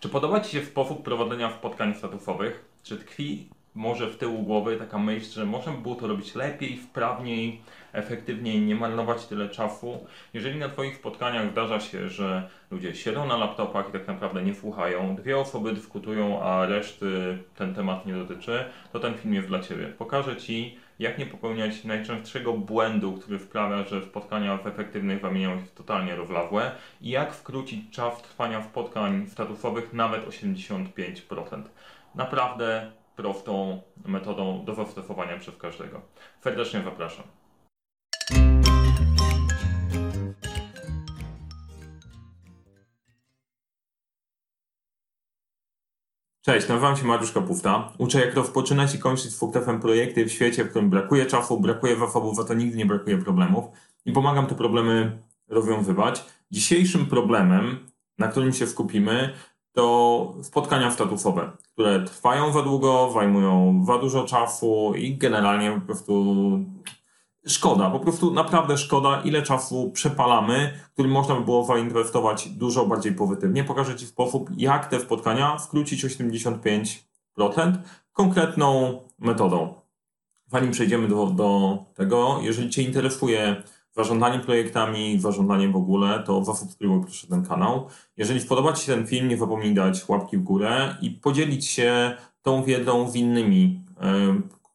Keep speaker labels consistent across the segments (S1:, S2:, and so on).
S1: Czy podoba Ci się sposób prowadzenia spotkań statusowych? Czy tkwi może w tyłu głowy taka myśl, że można by było to robić lepiej, sprawniej, efektywniej, nie marnować tyle czasu? Jeżeli na Twoich spotkaniach zdarza się, że ludzie siedzą na laptopach i tak naprawdę nie słuchają, dwie osoby dyskutują, a reszty ten temat nie dotyczy, to ten film jest dla Ciebie. Pokażę Ci, jak nie popełniać najczęstszego błędu, który sprawia, że spotkania w efektywnych zamieniają się totalnie rozlazłe i jak skrócić czas trwania spotkań statusowych nawet 85%. Naprawdę prostą metodą do zastosowania przez każdego. Serdecznie zapraszam. Cześć, nazywam się Mariusz Kapufta. Uczę jak rozpoczynać i kończyć z Fuktefem projekty w świecie, w którym brakuje czasu, brakuje zasobów, a to nigdy nie brakuje problemów i pomagam te problemy rozwiązywać. Dzisiejszym problemem, na którym się skupimy, to spotkania statusowe, które trwają za długo, zajmują za dużo czasu i generalnie po prostu szkoda, po prostu naprawdę szkoda, ile czasu przepalamy, który można by było zainwestować dużo bardziej pozytywnie. Pokażę Ci sposób, jak te spotkania skrócić o 75% konkretną metodą. Zanim przejdziemy do, do tego, jeżeli Cię interesuje zarządzanie projektami, zarządzanie w ogóle, to zasubskrybuj proszę ten kanał. Jeżeli spodoba Ci się ten film, nie zapomnij dać łapki w górę i podzielić się tą wiedzą z innymi,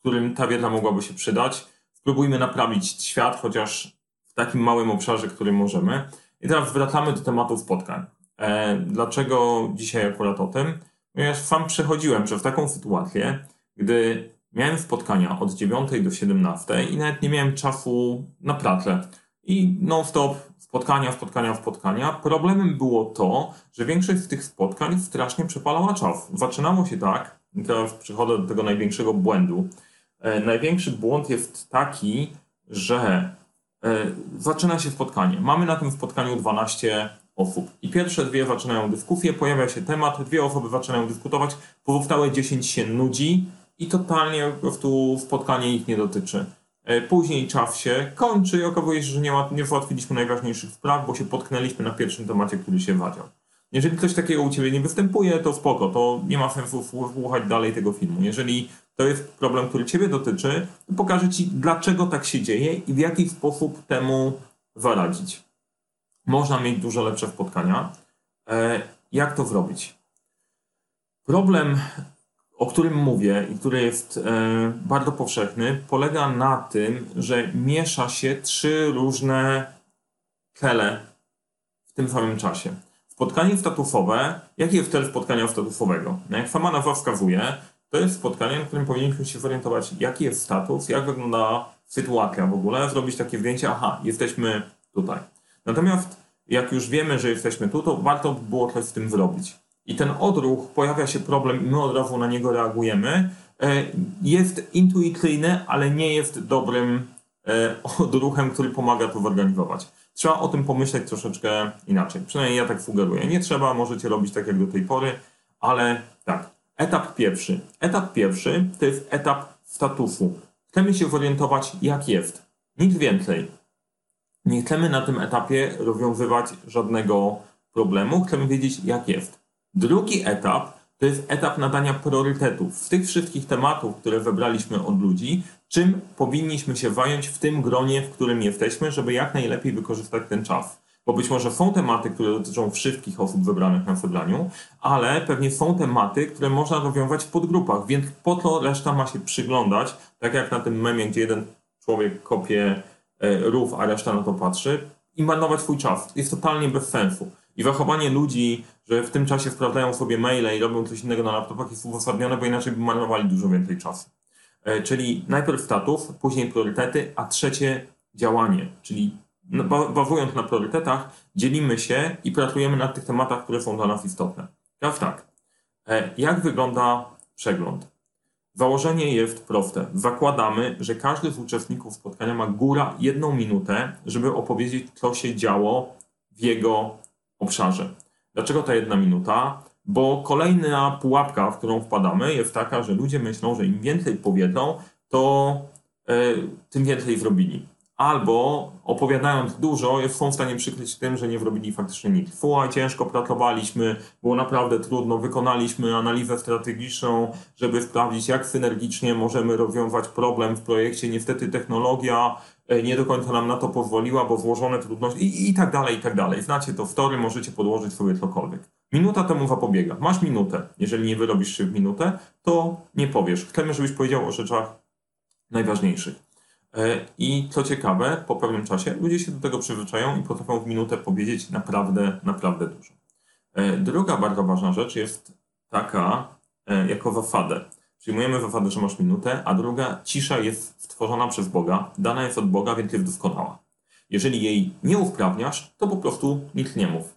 S1: którym ta wiedza mogłaby się przydać. Spróbujmy naprawić świat, chociaż w takim małym obszarze, którym możemy. I teraz wracamy do tematu spotkań. E, dlaczego dzisiaj akurat o tym? Ponieważ sam przechodziłem przez taką sytuację, gdy Miałem spotkania od 9 do 17 i nawet nie miałem czasu na pracę. I non-stop spotkania, spotkania, spotkania. Problemem było to, że większość z tych spotkań strasznie przepalała czas. Zaczynało się tak, teraz przechodzę do tego największego błędu. E, największy błąd jest taki, że e, zaczyna się spotkanie. Mamy na tym spotkaniu 12 osób. I pierwsze dwie zaczynają dyskusję, pojawia się temat, dwie osoby zaczynają dyskutować, pozostałe 10 się nudzi, i totalnie po prostu spotkanie ich nie dotyczy. E, później czas się kończy i okazuje się, że nie, ma, nie załatwiliśmy najważniejszych spraw, bo się potknęliśmy na pierwszym temacie, który się wadział. Jeżeli coś takiego u Ciebie nie występuje, to spoko, to nie ma sensu słuchać dalej tego filmu. Jeżeli to jest problem, który Ciebie dotyczy, to pokażę Ci, dlaczego tak się dzieje i w jaki sposób temu zaradzić. Można mieć dużo lepsze spotkania. E, jak to zrobić? Problem o którym mówię i który jest e, bardzo powszechny, polega na tym, że miesza się trzy różne cele w tym samym czasie. Spotkanie statusowe, jaki jest cel spotkania statusowego? Jak sama nazwa wskazuje, to jest spotkanie, na którym powinniśmy się zorientować, jaki jest status, jak wygląda sytuacja w ogóle, zrobić takie zdjęcie, aha, jesteśmy tutaj. Natomiast jak już wiemy, że jesteśmy tu, to warto by było coś z tym zrobić i ten odruch, pojawia się problem i my od razu na niego reagujemy, e, jest intuicyjny, ale nie jest dobrym e, odruchem, który pomaga to zorganizować. Trzeba o tym pomyśleć troszeczkę inaczej. Przynajmniej ja tak sugeruję. Nie trzeba, możecie robić tak jak do tej pory, ale tak. Etap pierwszy. Etap pierwszy to jest etap statusu. Chcemy się zorientować, jak jest. Nic więcej. Nie chcemy na tym etapie rozwiązywać żadnego problemu. Chcemy wiedzieć, jak jest. Drugi etap to jest etap nadania priorytetów z tych wszystkich tematów, które wybraliśmy od ludzi, czym powinniśmy się zająć w tym gronie, w którym jesteśmy, żeby jak najlepiej wykorzystać ten czas. Bo być może są tematy, które dotyczą wszystkich osób wybranych na zebraniu, ale pewnie są tematy, które można rozwiązać w podgrupach, więc po to reszta ma się przyglądać, tak jak na tym memie, gdzie jeden człowiek kopie e, rów, a reszta na to patrzy i marnować swój czas. Jest totalnie bez sensu. I zachowanie ludzi, że w tym czasie sprawdzają sobie maile i robią coś innego na laptopach jest uzasadnione, bo inaczej by marnowali dużo więcej czasu. E, czyli najpierw status, później priorytety, a trzecie działanie, czyli bazując na priorytetach, dzielimy się i pracujemy nad tych tematach, które są dla nas istotne. Teraz tak, e, jak wygląda przegląd? Założenie jest proste. Zakładamy, że każdy z uczestników spotkania ma góra jedną minutę, żeby opowiedzieć, co się działo w jego obszarze. Dlaczego ta jedna minuta? Bo kolejna pułapka, w którą wpadamy, jest taka, że ludzie myślą, że im więcej powiedzą, to e, tym więcej zrobili. Albo opowiadając dużo, są w stanie przykryć tym, że nie wrobili faktycznie nic. Słuchaj, ciężko pracowaliśmy, było naprawdę trudno, wykonaliśmy analizę strategiczną, żeby sprawdzić, jak synergicznie możemy rozwiązać problem w projekcie. Niestety technologia e, nie do końca nam na to pozwoliła, bo złożone trudności i, i tak dalej, i tak dalej. Znacie to story, możecie podłożyć sobie cokolwiek. Minuta temu zapobiega. Masz minutę. Jeżeli nie wyrobisz się w minutę, to nie powiesz. Chcemy, żebyś powiedział o rzeczach najważniejszych. E, I co ciekawe, po pewnym czasie ludzie się do tego przyzwyczają i potrafią w minutę powiedzieć naprawdę, naprawdę dużo. E, druga bardzo ważna rzecz jest taka, e, jako wafadę. Przyjmujemy wafadę, że masz minutę, a druga, cisza jest stworzona przez Boga, dana jest od Boga, więc jest doskonała. Jeżeli jej nie usprawniasz, to po prostu nic nie mów.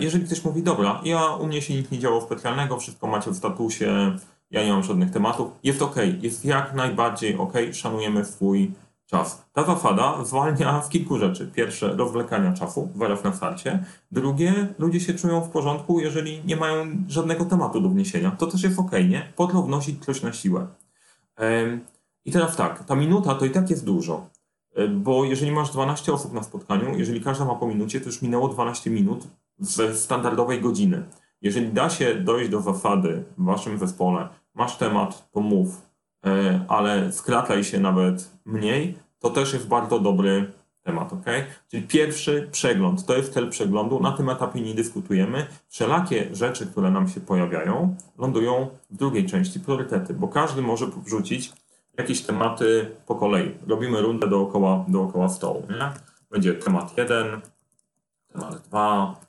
S1: Jeżeli ktoś mówi, dobra, ja u mnie się nic nie działo specjalnego, wszystko macie w statusie, ja nie mam żadnych tematów. Jest ok, jest jak najbardziej ok, szanujemy swój czas. Ta wafada zwalnia w kilku rzeczy. Pierwsze, rozwlekania czasu, zaraz na starcie. Drugie, ludzie się czują w porządku, jeżeli nie mają żadnego tematu do wniesienia. To też jest ok, nie? Po to wnosić coś na siłę. I teraz tak, ta minuta to i tak jest dużo. E, bo jeżeli masz 12 osób na spotkaniu, jeżeli każda ma po minucie, to już minęło 12 minut ze standardowej godziny. Jeżeli da się dojść do zasady w waszym zespole, masz temat, to mów, e, ale skratlaj się nawet mniej, to też jest bardzo dobry temat, ok? Czyli pierwszy przegląd, to jest cel przeglądu, na tym etapie nie dyskutujemy. Wszelakie rzeczy, które nam się pojawiają, lądują w drugiej części, priorytety, bo każdy może wrzucić jakieś tematy po kolei. Robimy rundę dookoła, dookoła stołu, nie? Będzie temat jeden, temat dwa,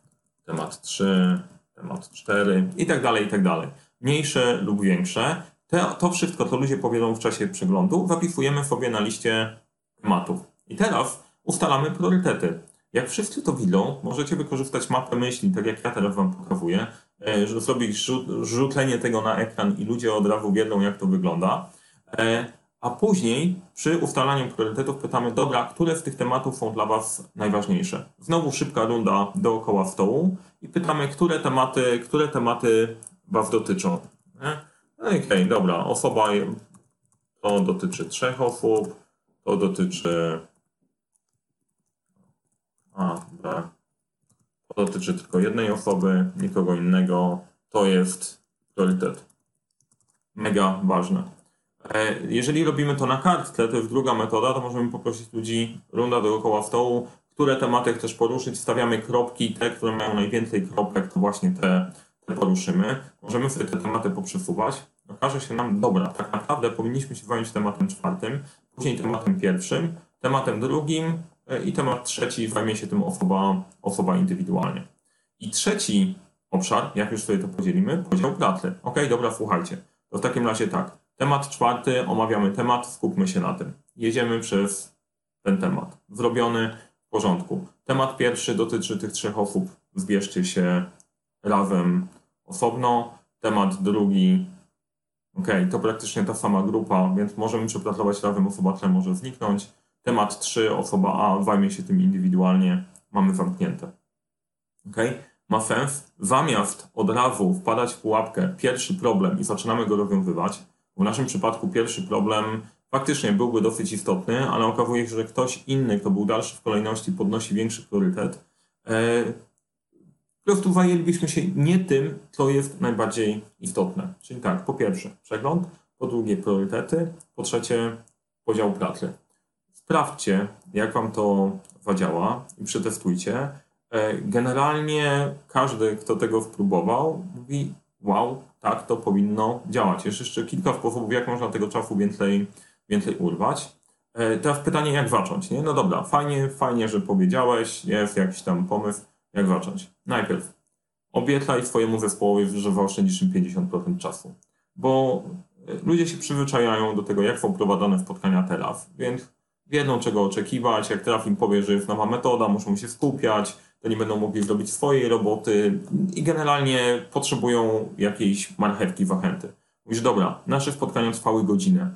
S1: temat trzy LOT4 i tak dalej, i tak dalej. Mniejsze lub większe. Te, to wszystko, co ludzie powiedzą w czasie przeglądu, zapisujemy sobie na liście tematów. I teraz ustalamy priorytety. Jak wszyscy to widzą, możecie wykorzystać mapę myśli, tak jak ja teraz Wam pokazuję, e, żeby zrobić rzutlenie tego na ekran i ludzie od razu wiedzą, jak to wygląda. E, a później przy ustalaniu priorytetów pytamy, dobra, które z tych tematów są dla Was najważniejsze? Znowu szybka runda dookoła stołu i pytamy, które tematy, które tematy Was dotyczą. No okej, okay, dobra, osoba to dotyczy trzech osób, to dotyczy A, B. To dotyczy tylko jednej osoby, nikogo innego. To jest priorytet. Mega ważne. E, jeżeli robimy to na kartce, to jest druga metoda, to możemy poprosić ludzi runda dookoła stołu, które tematy chcesz poruszyć, stawiamy kropki, te, które mają najwięcej kropek, to właśnie te, te poruszymy. Możemy sobie te tematy poprzesuwać. Okaże się nam, dobra, tak naprawdę powinniśmy się zająć tematem czwartym, później tematem pierwszym, tematem drugim e, i temat trzeci zajmie się tym osoba, osoba indywidualnie. I trzeci obszar, jak już sobie to podzielimy, podział pracy. Ok, dobra, słuchajcie. To w takim razie tak. Temat czwarty, omawiamy temat, skupmy się na tym. Jedziemy przez ten temat. Zrobiony w porządku. Temat pierwszy dotyczy tych trzech osób. Zbierzcie się razem osobno. Temat drugi, ok, to praktycznie ta sama grupa, więc możemy przepracować razem, osoba T może zniknąć. Temat 3, osoba A zajmie się tym indywidualnie, mamy zamknięte. Ok, ma sens. Zamiast od razu wpadać w pułapkę, pierwszy problem i zaczynamy go rozwiązywać, w naszym przypadku pierwszy problem faktycznie byłby dosyć istotny, ale okazuje się, że ktoś inny, kto był dalszy w kolejności, podnosi większy priorytet. E, po prostu zajęlibyśmy się nie tym, co jest najbardziej istotne. Czyli tak, po pierwsze przegląd, po drugie priorytety, po trzecie podział pracy. Sprawdźcie, jak Wam to zadziała i przetestujcie. E, generalnie każdy, kto tego spróbował, mówi, wow, tak, to powinno działać. Jest jeszcze kilka sposobów, jak można tego czasu więcej, więcej urwać. E, teraz pytanie, jak zacząć, nie? No dobra, fajnie, fajnie, że powiedziałeś, jest jakiś tam pomysł, jak zacząć. Najpierw obiecaj swojemu zespołowi, że zaoszczędzisz im 50% czasu, bo e, ludzie się przyzwyczajają do tego, jak są prowadzone spotkania teraz, więc wiedzą, czego oczekiwać, jak teraz im powie, że jest nowa metoda, muszą się skupiać, to nie będą mogli zrobić swojej roboty i generalnie potrzebują jakiejś marchewki, wachęty. Mówisz, dobra, nasze spotkania trwały godzinę.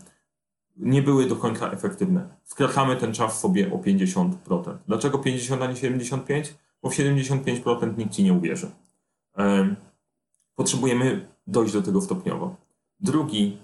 S1: Nie były do końca efektywne. Skracamy ten czas sobie o 50%. Dlaczego 50, a nie 75? Bo w 75% nikt ci nie uwierzy. Potrzebujemy dojść do tego stopniowo. Drugi,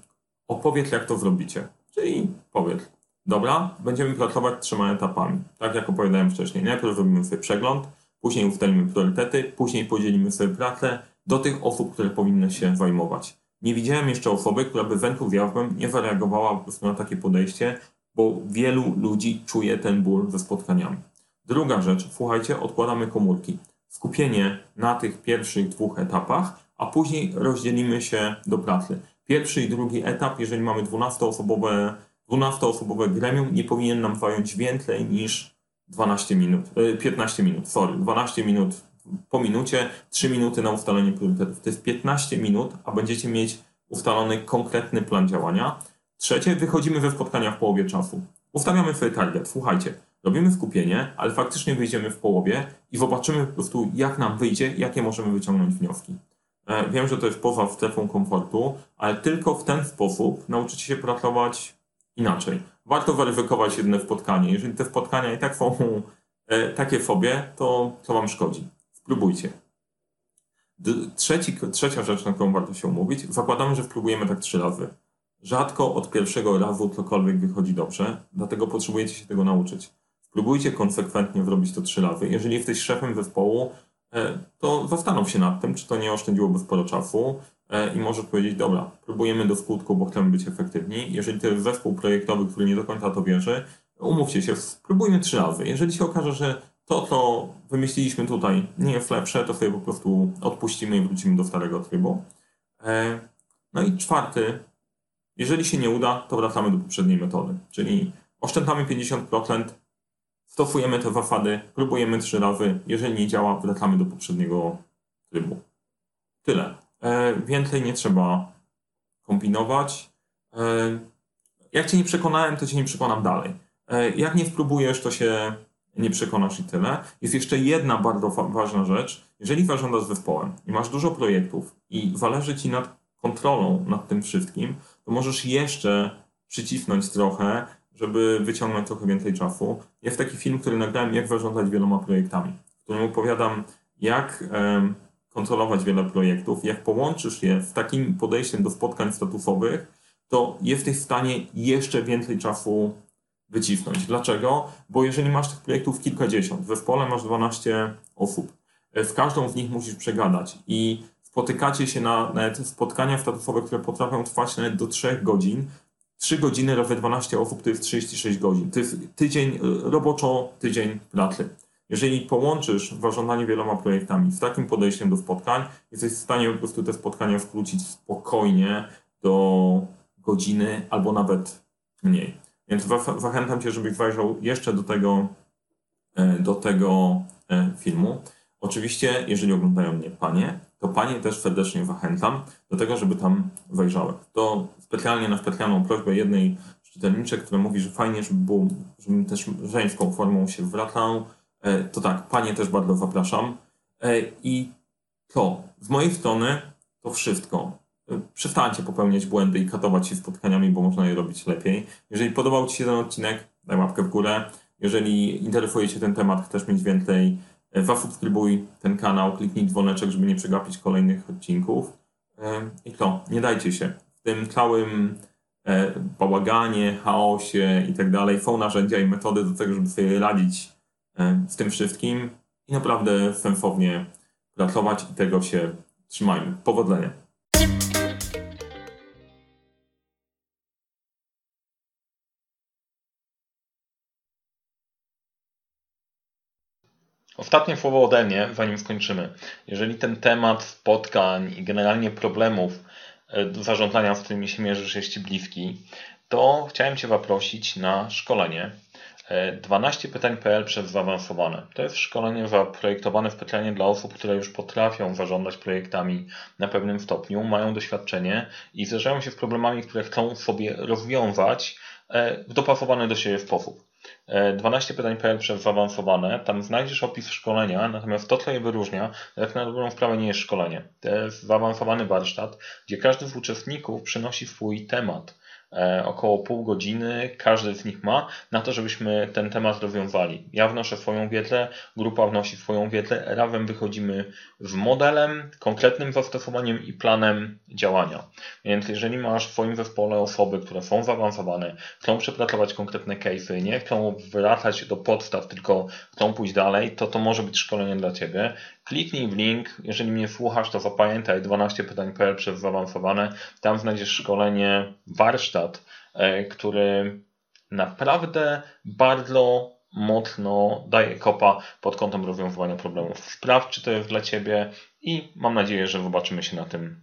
S1: opowiedz jak to zrobicie. Czyli powiedz, Dobra, będziemy pracować trzema etapami. Tak jak opowiadałem wcześniej. Najpierw robimy sobie przegląd, później ustalimy priorytety, później podzielimy sobie pracę do tych osób, które powinny się zajmować. Nie widziałem jeszcze osoby, która by wentuzjazmem nie zareagowała po prostu na takie podejście, bo wielu ludzi czuje ten ból ze spotkaniami. Druga rzecz, słuchajcie, odkładamy komórki. Skupienie na tych pierwszych dwóch etapach, a później rozdzielimy się do pracy. Pierwszy i drugi etap, jeżeli mamy 12-osobowe 12-osobowe gremium, nie powinien nam zająć więcej niż 12 minut, 15 e, minut, sorry, 12 minut po minucie, 3 minuty na ustalenie priorytetów. To jest 15 minut, a będziecie mieć ustalony konkretny plan działania. Trzecie, wychodzimy we spotkania w połowie czasu. Ustawiamy sobie target. Słuchajcie, robimy skupienie, ale faktycznie wyjdziemy w połowie i zobaczymy po prostu, jak nam wyjdzie, jakie możemy wyciągnąć wnioski. E, wiem, że to jest poza strefą komfortu, ale tylko w ten sposób nauczycie się pracować inaczej. Warto weryfikować jedno spotkanie. Jeżeli te spotkania i tak są e, takie sobie, to co Wam szkodzi? Spróbujcie. Trzeci, trzecia rzecz, na którą warto się umówić, zakładamy, że spróbujemy tak trzy razy. Rzadko od pierwszego razu cokolwiek wychodzi dobrze, dlatego potrzebujecie się tego nauczyć. Spróbujcie konsekwentnie zrobić to trzy razy. Jeżeli jesteś szefem zespołu, e, to zastanów się nad tym, czy to nie oszczędziłoby sporo czasu i możesz powiedzieć, dobra, próbujemy do skutku, bo chcemy być efektywni. Jeżeli to jest zespół projektowy, który nie do końca to wierzy, umówcie się, spróbujmy trzy razy. Jeżeli się okaże, że to, co wymyśliliśmy tutaj, nie jest lepsze, to sobie po prostu odpuścimy i wrócimy do starego trybu. E, no i czwarty, jeżeli się nie uda, to wracamy do poprzedniej metody, czyli oszczędzamy 50%, stosujemy te zasady, próbujemy trzy razy, jeżeli nie działa, wracamy do poprzedniego trybu. Tyle. E, więcej nie trzeba kombinować. E, jak Cię nie przekonałem, to Cię nie przekonam dalej. Jak nie spróbujesz, to się nie przekonasz i tyle. Jest jeszcze jedna bardzo ważna rzecz. Jeżeli zarządzasz zespołem i masz dużo projektów i zależy ci nad kontrolą nad tym wszystkim, to możesz jeszcze przycisnąć trochę, żeby wyciągnąć trochę więcej czasu. Jest taki film, który nagrałem, jak zarządzać wieloma projektami, w którym opowiadam, jak kontrolować wiele projektów, jak połączysz je z takim podejściem do spotkań statusowych, to jesteś w stanie jeszcze więcej czasu wycisnąć. Dlaczego? Bo jeżeli masz tych projektów kilkadziesiąt, w zespole masz 12 osób, w każdą z nich musisz przegadać i spotykacie się na nawet spotkania statusowe, które potrafią trwać nawet do 3 godzin. 3 godziny razy 12 osób to jest 36 godzin. To jest tydzień, roboczo tydzień pracy. Jeżeli połączysz zarządzanie wieloma projektami z takim podejściem do spotkań, jesteś w stanie po prostu te spotkania skrócić spokojnie do godziny albo nawet mniej. Więc zachęcam Cię, żebyś zajrzał jeszcze do tego, e, do tego e, filmu. Oczywiście, jeżeli oglądają mnie panie, to panie też serdecznie zachęcam do tego, żeby tam wejrzały. To specjalnie na specjalną prośbę jednej czytelniczek, która mówi, że fajnie, żeby było, żebym też żeńską formą się wracał, to tak, panie też bardzo zapraszam. I to, z mojej strony to wszystko przestańcie popełniać błędy i katować się spotkaniami, bo można je robić lepiej. Jeżeli podobał Ci się ten odcinek, daj łapkę w górę. Jeżeli interesuje Cię ten temat, chcesz mieć więcej, e, zasubskrybuj ten kanał, kliknij dzwoneczek, żeby nie przegapić kolejnych odcinków. E, I to, nie dajcie się. W tym całym e, bałaganie, chaosie i tak dalej są narzędzia i metody do tego, żeby sobie radzić z tym wszystkim i naprawdę sensownie pracować i tego się trzymajmy. Powodzenia. Ostatnie słowo ode mnie, zanim skończymy. Jeżeli ten temat spotkań i generalnie problemów e, zarządzania, z którymi się mierzysz, jest Ci bliski, to chciałem Cię zaprosić na szkolenie 12 e, pytań.pl przez zaawansowane. To jest szkolenie zaprojektowane specjalnie dla osób, które już potrafią zarządzać projektami na pewnym stopniu, mają doświadczenie i zderzają się z problemami, które chcą sobie rozwiązać e, w dopasowany do siebie sposób. 12 e, pytań.pl przez zaawansowane. Tam znajdziesz opis szkolenia, natomiast to, co je wyróżnia, jak na dobrą sprawę nie jest szkolenie. To jest zaawansowany warsztat, gdzie każdy z uczestników przynosi swój temat
S2: e, około pół godziny, każdy z nich ma, na to, żebyśmy ten temat rozwiązali. Ja wnoszę swoją wiedzę, grupa wnosi swoją wiedzę, razem wychodzimy z modelem, konkretnym zastosowaniem i planem działania. Więc jeżeli masz w swoim zespole osoby, które są zaawansowane, chcą przepracować konkretne case'y, nie chcą wracać do podstaw, tylko chcą pójść dalej, to to może być szkolenie dla Ciebie. Kliknij w link, jeżeli mnie słuchasz, to zapamiętaj 12 pytań.pl przez zaawansowane. Tam znajdziesz szkolenie, warsztat, e, który naprawdę bardzo mocno daje kopa pod kątem rozwiązywania problemów. Sprawdź, czy to jest dla Ciebie i mam nadzieję, że zobaczymy się na tym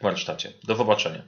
S2: warsztacie. Do zobaczenia.